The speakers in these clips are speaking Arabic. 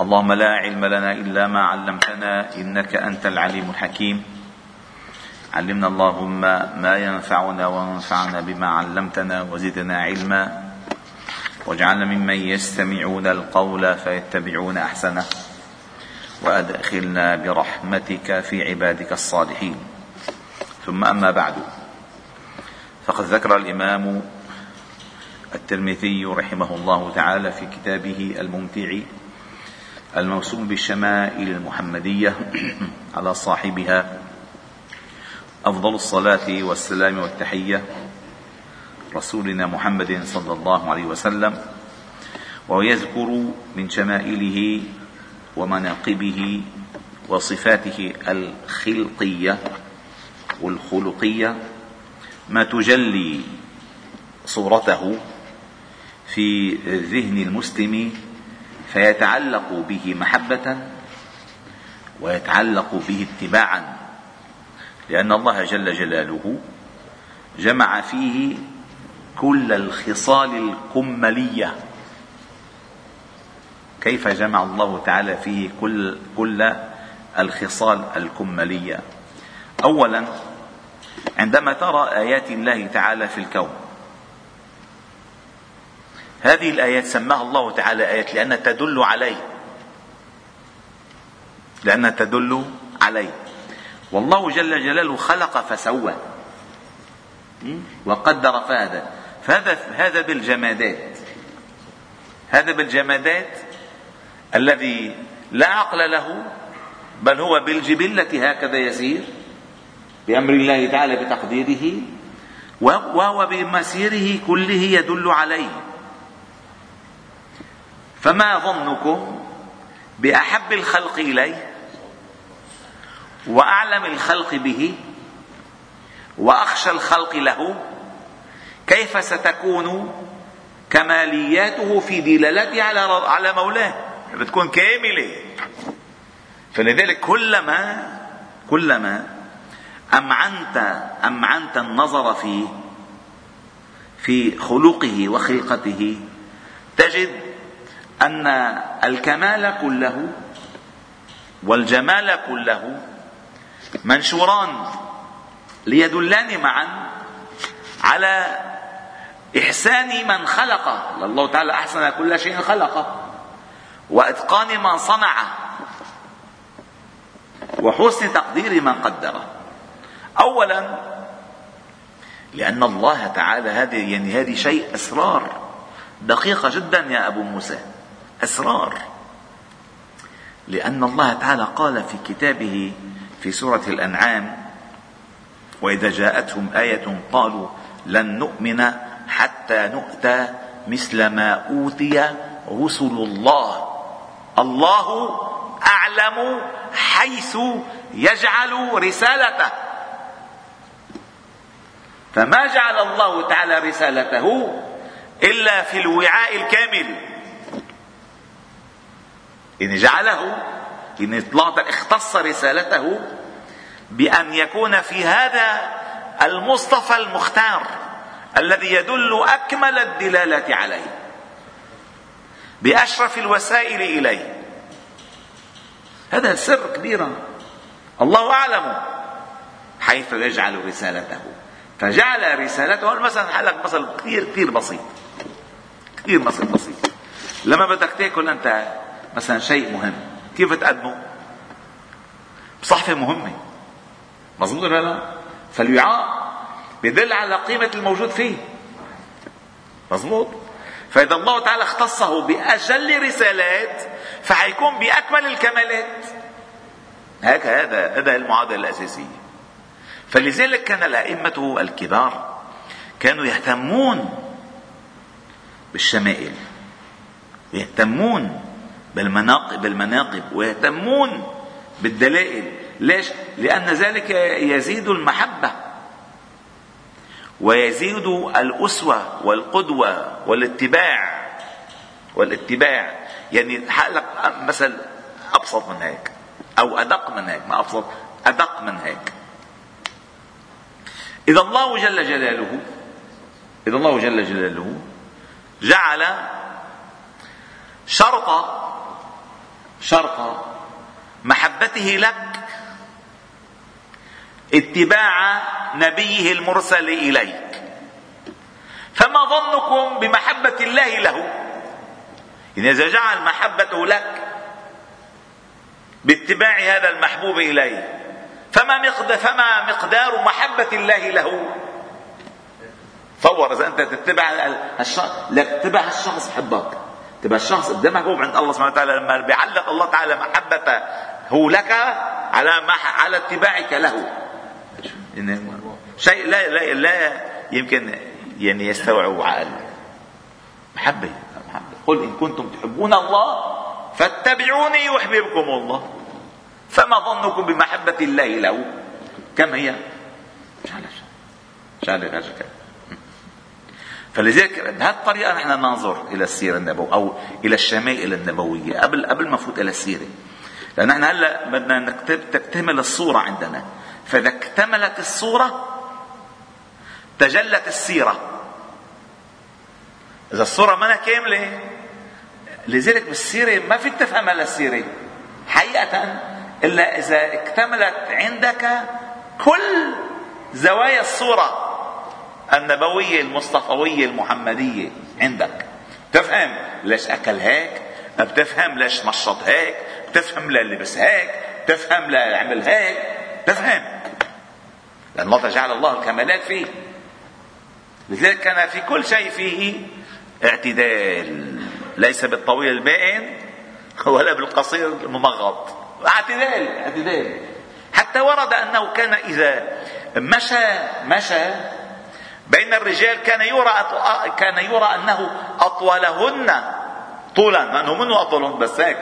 اللهم لا علم لنا إلا ما علمتنا إنك أنت العليم الحكيم. علمنا اللهم ما ينفعنا وانفعنا بما علمتنا وزدنا علما. واجعلنا ممن يستمعون القول فيتبعون أحسنه. وأدخلنا برحمتك في عبادك الصالحين. ثم أما بعد فقد ذكر الإمام الترمذي رحمه الله تعالى في كتابه الممتع الموسوم بالشمائل المحمدية على صاحبها أفضل الصلاة والسلام والتحية رسولنا محمد صلى الله عليه وسلم ويذكر من شمائله ومناقبه وصفاته الخلقية والخلقية ما تجلي صورته في ذهن المسلم فيتعلق به محبة ويتعلق به اتباعا لأن الله جل جلاله جمع فيه كل الخصال الكملية. كيف جمع الله تعالى فيه كل كل الخصال الكملية؟ أولا عندما ترى آيات الله تعالى في الكون هذه الآيات سماها الله تعالى آيات لأنها تدل عليه. لأنها تدل عليه. والله جل جلاله خلق فسوى. وقدر فهدى فهذا هذا بالجمادات. هذا بالجمادات الذي لا عقل له بل هو بالجبلة هكذا يسير بأمر الله تعالى بتقديره وهو بمسيره كله يدل عليه. فما ظنكم بأحب الخلق اليه وأعلم الخلق به وأخشى الخلق له؟ كيف ستكون كمالياته في دلالته على على مولاه؟ بتكون كاملة. فلذلك كلما كلما أمعنت أمعنت النظر فيه في خلقه وخلقته تجد أن الكمال كله والجمال كله منشوران ليدلان معا على إحسان من خلق الله تعالى أحسن كل شيء خلقه. وإتقان من صنعه. وحسن تقدير من قدره. اولا لأن الله تعالى هذه يعني هذه شيء أسرار. دقيقة جدا يا أبو موسى. أسرار. لأن الله تعالى قال في كتابه في سورة الأنعام وإذا جاءتهم آية قالوا لن نؤمن حتى نؤتى مثل ما أوتي رسل الله. الله أعلم حيث يجعل رسالته. فما جعل الله تعالى رسالته إلا في الوعاء الكامل. إن جعله الله اختص رسالته بأن يكون في هذا المصطفى المختار الذي يدل أكمل الدلالة عليه بأشرف الوسائل إليه. هذا سر كبير. الله أعلم. حيث يجعل رسالته. فجعل رسالته مثلا حلق مثل كثير كثير بسيط. كثير مثل بسيط. لما بدك تأكل أنت مثلا شيء مهم. كيف تقدمه؟ بصحفة مهمة. مظبوط ولا لا؟ فالوعاء بدل على قيمة الموجود فيه. مظبوط؟ فإذا الله تعالى اختصه بأجل رسالات فحيكون بأكمل الكمالات. هيك هذا هذا المعادلة الأساسية. فلذلك كان الأئمة الكبار كانوا يهتمون بالشمائل. يهتمون بالمناقب بالمناقب ويهتمون بالدلائل. ليش؟ لأن ذلك يزيد المحبة ويزيد الأسوة والقدوة والاتباع. والاتباع يعني لك مثل أبسط من هيك أو أدق من هيك ما أبسط أدق من هيك. إذا الله جل جلاله إذا الله جل جلاله جعل شرط شرط محبته لك اتباع نبيه المرسل إليك. فما ظنكم بمحبة الله له؟ إذا جعل محبته لك باتباع هذا المحبوب إليه فما مقدار فما مقدار محبة الله له؟ تصور إذا أنت تتبع لك تتبع الشخص بحبك تبقى الشخص قد محبوب عند الله سبحانه وتعالى. لما بيعلق الله تعالى محبته هو لك على على اتباعك له. شيء لا لا لا يمكن يعني يستوعب عقل. محبة محبة. قل إن كنتم تحبون الله فاتبعوني يحببكم الله. فما ظنكم بمحبة الله له؟ كم هي؟ شعلة شعلة شعلة فلذلك بهذه الطريقة نحن ننظر إلى السيرة النبوية أو إلى الشمائل النبوية قبل قبل ما نفوت إلى السيرة. لأن نحن هلأ بدنا تكتمل الصورة عندنا. فإذا اكتملت الصورة تجلت السيرة. إذا الصورة ما كاملة لذلك بالسيرة ما فيك تفهمها للسيرة حقيقة إلا إذا اكتملت عندك كل زوايا الصورة. النبوية المصطفوية المحمدية عندك. تفهم ليش أكل هيك؟ بتفهم ليش نشط هيك؟ بتفهم للبس هيك؟ بتفهم لعمل هيك؟ تفهم لأن الله جعل الله الكمالات فيه. لذلك كان في كل شيء فيه اعتدال. ليس بالطويل البائن ولا بالقصير الممغط اعتدال اعتدال. حتى ورد أنه كان إذا مشى مشى بين الرجال كان يرى كان يرى أنه أطولهن طولا. لأنه منه أطولهن؟ بس هيك.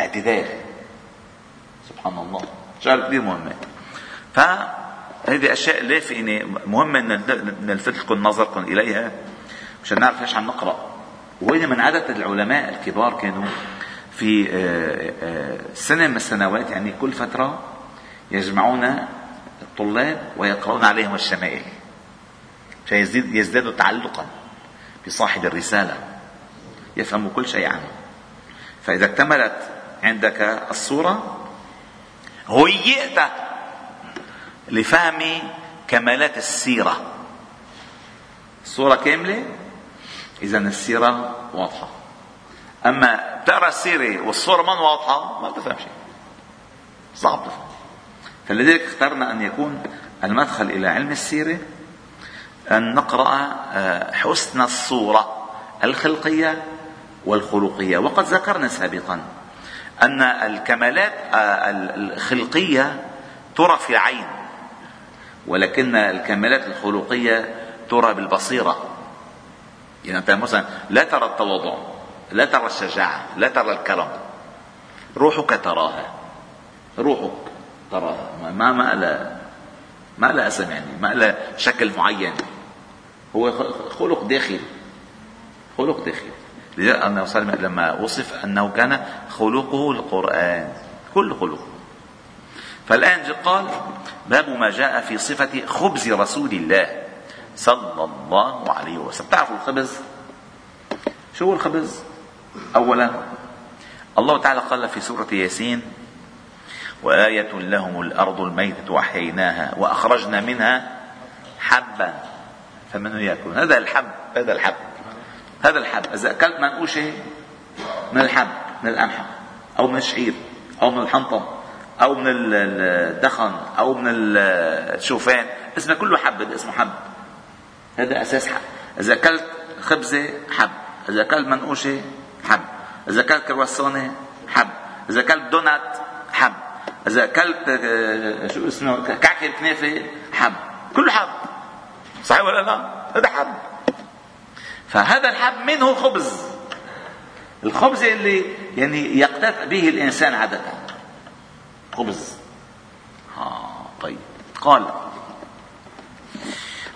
اعتدال سبحان الله. شغله كثير مهمه ف هذه أشياء يعني مهمه إن نلفت لكم نظركم إليها؟ مشان نعرف ليش عم نقرأ. وين من عاده العلماء الكبار كانوا في آه، آه، سنة من السنوات يعني كل فترة يجمعون الطلاب ويقرؤون عليهم الشمائل. فيزيد يزدادوا تعلقا بصاحب الرسالة. يفهموا كل شيء عنه. فإذا اكتملت عندك الصورة هيئت لفهم كمالات السيرة. الصورة كاملة؟ إذا السيرة واضحة. أما تقرأ السيرة والصورة ما واضحة ما بتفهم شيء. صعب تفهم. فلذلك اخترنا أن يكون المدخل إلى علم السيرة أن نقرأ آه، حسن الصورة الخلقية والخلقية. وقد ذكرنا سابقا أن الكمالات آه، الخلقية ترى في العين ولكن الكمالات الخلقية ترى بالبصيرة. يعني أنت مثلا لا ترى التواضع لا ترى الشجاعة لا ترى الكرم. روحك تراها روحك تراها. ما ما لا. ما لا اسم يعني ما لا شكل معين. هو خلق داخلي خلق داخلي. لذلك النبي صلى الله عليه وسلم لما وصف أنه كان خلقه القرآن كل خلقه. فالآن قال باب ما جاء في صفة خبز رسول الله صلى الله عليه وسلم. تعرفوا الخبز؟ شو هو الخبز؟ أولا الله تعالى قال في سورة ياسين وآية لهم الأرض الميتة وأحييناها وأخرجنا منها حبا. فمن يأكل؟ هذا الحب هذا الحب. هذا الحب. إذا أكلت منقوشة من الحب من القمح أو من الشعير أو من الحنطة أو من الدخن أو من الشوفان. اسمه كله حب اسمه حب. هذا أساس حب. إذا أكلت خبزة حب. إذا أكلت منقوشه حب. إذا أكلت كرواسونة؟ حب. إذا أكلت دونات؟ إذا اكلت آه، شو اسمه كعكة كنافة حب. كله حب. صحيح ولا لا؟ هذا حب. فهذا الحب منه خبز. الخبز اللي يعني يقتات به الإنسان عادة. خبز. ها طيب. قال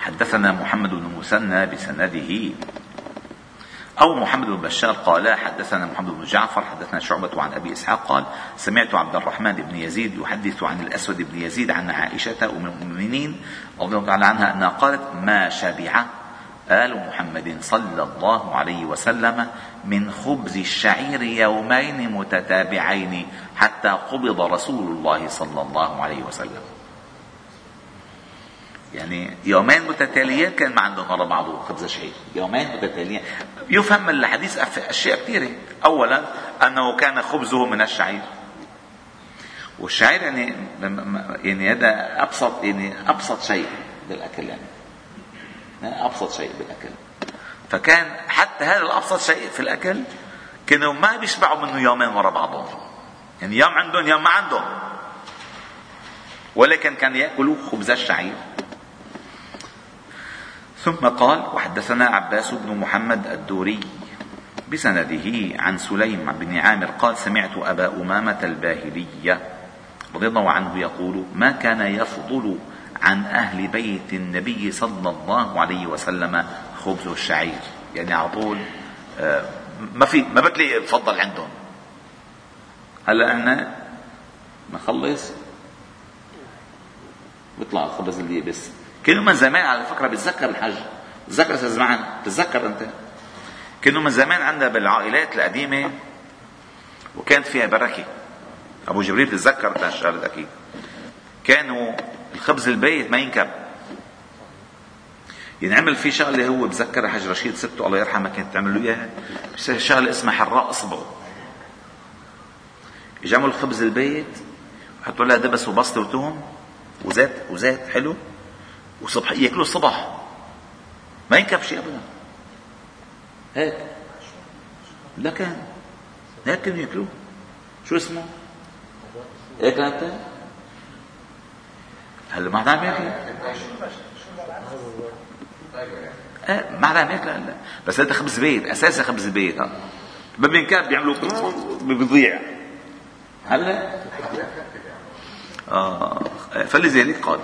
حدثنا محمد بن مسنى بسنده. أو محمد بن بشار قال حدثنا محمد بن جعفر حدثنا شعبة عن أبي إسحاق قال سمعت عبد الرحمن بن يزيد يحدث عن الأسود بن يزيد عن عائشة أم المؤمنين رضي الله تعالى عنها أنها قالت ما شبع آل محمد صلى الله عليه وسلم من خبز الشعير يومين متتابعين حتى قبض رسول الله صلى الله عليه وسلم. يعني يومين متتاليين كان ما عندهم ورا بعضه خبز الشعير يومين متتاليين. يفهم من الحديث أشياء كثيرة. اولا أنه كان خبزه من الشعير. والشعير يعني يعني هذا ابسط يعني أبسط شيء بالأكل يعني. أبسط شيء بالأكل. فكان حتى هذا الأبسط شيء في الأكل كانوا ما بيشبعوا منه يومين ورا بعضهم. يعني يوم عندهم يوم ما عندهم. ولكن كان يأكلوا خبز الشعير. ثم قال وحدثنا عباس بن محمد الدوري بسنده عن سليم بن عامر قال سمعت أبا أمامة الباهلية رضي الله عنه يقول ما كان يفضل عن أهل بيت النبي صلى الله عليه وسلم خبز الشعير؟ يعني على طول آه، ما في ما بتلاقي بفضل عندهم. هلا أنا نخلص بيطلع الخبز اللي بس كانوا من زمان على فكرة بتذكر الحج. بتذكر أستاذ معن. بتذكر أنت. كانوا من زمان عندنا بالعائلات القديمة وكانت فيها بركة. أبو جبريل بتتذكر الشغله أكيد. كانوا الخبز البيت ما ينكب. ينعمل في شغلة هو بذكر حج رشيد سته الله يرحمه كانت تعمل له إياها. شغلة اسمها حراء اصبعه يجمعوا الخبز البيت ويحطوا لها دبس وبسطة وتهم وزيت وزيت حلو. وصبح ياكلوا الصبح ما ينكب شيء ابدا هيك. لا كان. هيك كانوا ياكلوه. شو اسمه؟ هيك انت؟ هلا ما عم ياكل. إيه ما عم ياكل. هلا بس هذا خبز بيت أساسا خبز بيت ها. ما بينكب بيعملوا بيضيع. هلا؟ آه. فلذلك قال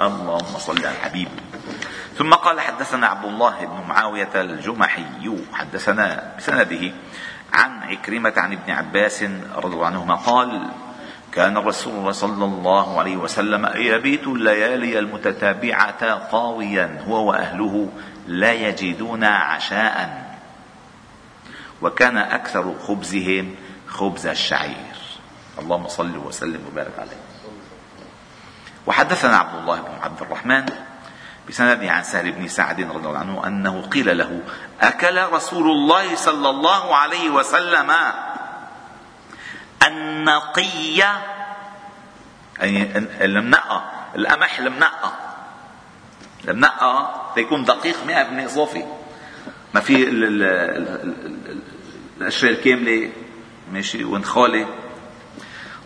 اللهم صل على الحبيب. ثم قال حدثنا عبد الله بن معاوية الجمحي حدثنا بسنده عن عكرمة عن ابن عباس رضي الله عنهما قال كان الرسول صلى الله عليه وسلم يبيت الليالي المتتابعة طاويا هو وأهله لا يجدون عشاء. وكان أكثر خبزهم خبز الشعير. اللهم صل وسلم وبارك عليه. وحدثنا عبد الله بن عبد الرحمن بسنده عن سهل بن سعد رضي الله عنه أنه قيل له أكل رسول الله صلى الله عليه وسلم النقية يعني المنقى القمح المنقى المنقى تيكون دقيق 100% صافي ما في الأشياء الكاملة ماشي ونخاله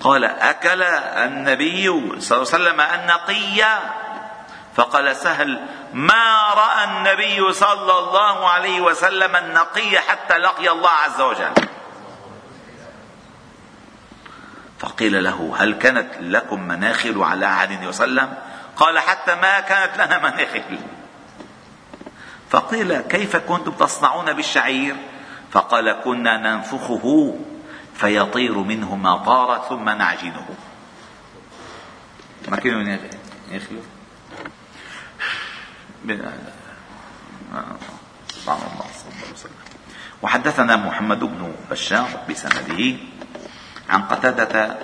قال أكل النبي صلى الله عليه وسلم النقي فقال سهل ما رأى النبي صلى الله عليه وسلم النقي حتى لقي الله عز وجل فقيل له هل كانت لكم مناخل على عهد وسلم؟ قال حتى ما كانت لنا مناخل فقيل كيف كنتم تصنعون بالشعير؟ فقال كنا ننفخه. فيطير منه ما طار ثم نعجنه. ما كانوا يخلو وحدثنا محمد بن بشار بسنده عن قتادة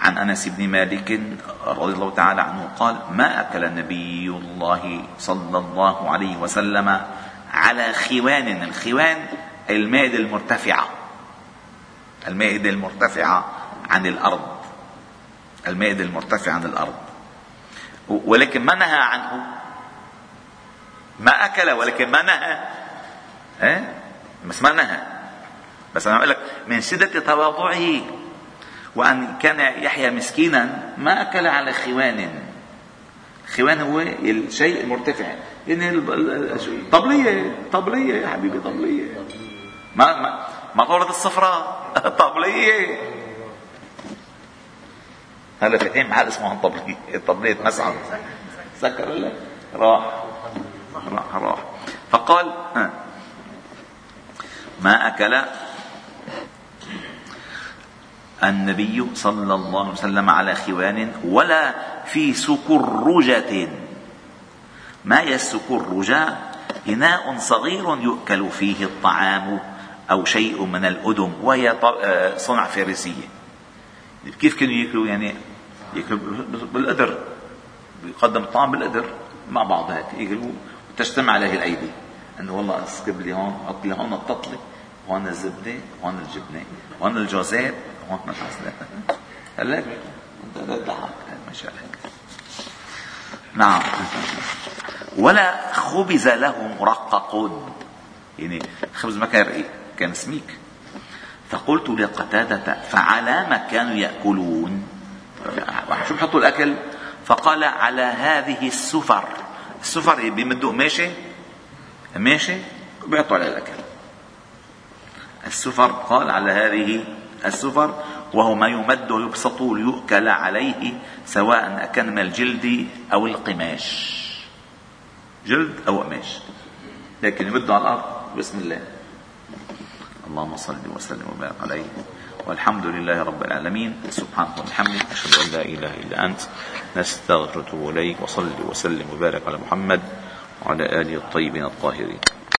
عن أنس بن مالك رضي الله تعالى عنه قال ما أكل نبي الله صلى الله عليه وسلم على خوان. الخوان المائده المرتفعه المائدة المرتفعة عن الأرض. المائدة المرتفعة عن الأرض. ولكن ما نهى عنه. ما أكل ولكن ما نهى. إيه؟ بس ما نهى. بس أنا أقول لك من شدة تواضعه. وأن كان يحيى مسكينا ما أكل على خوان. خوان هو الشيء المرتفع. يعني طبلية. طبلية يا حبيبي طبلية. ما ما مطورة الصفراء. طبلية. هلا فاتحين محل اسمه طبلية. طبلية مسعد. سكر ولا راح. راح راح. فقال ما أكل النبي صلى الله عليه وسلم على خوان ولا في سكرجة. ما يسك الرجاء إناء صغير يؤكل فيه الطعام. أو شيء من الأدم وهي آه، صنع فارسية. كيف كانوا يأكلوا؟ يعني يأكلوا بالقدر. بيقدم الطعام بالقدر مع بعض هيك يأكلوا وتجتمع عليه الأيدي. إنه والله أسكب لي هون حط لي هون التطلي هون الزبدة هون الجبنة هون الجوزات هون العسل هلأ؟ ضحك ما شاء الله. نعم. ولا خبز له مرقق يعني خبز ما كان رقيق. كان سميك فقلت لقتادة فعلى ما كانوا يأكلون. شو بحطوا الأكل. فقال على هذه السفر. السفر بيمدوا قماشة ماشي؟ بيحطوا على الأكل. السفر قال على هذه السفر وهو ما يمد ويبسط ليؤكل عليه سواء أكن من الجلد أو القماش. جلد أو قماش. لكن يمد على الأرض. بسم الله. اللهم صل وسلم وبارك عليه. والحمد لله رب العالمين. سبحانك وبحمدك أشهد أن لا إله إلا أنت نستغفرك إليك وصل وسلم وبارك على محمد وعلى آله الطيبين الطاهرين.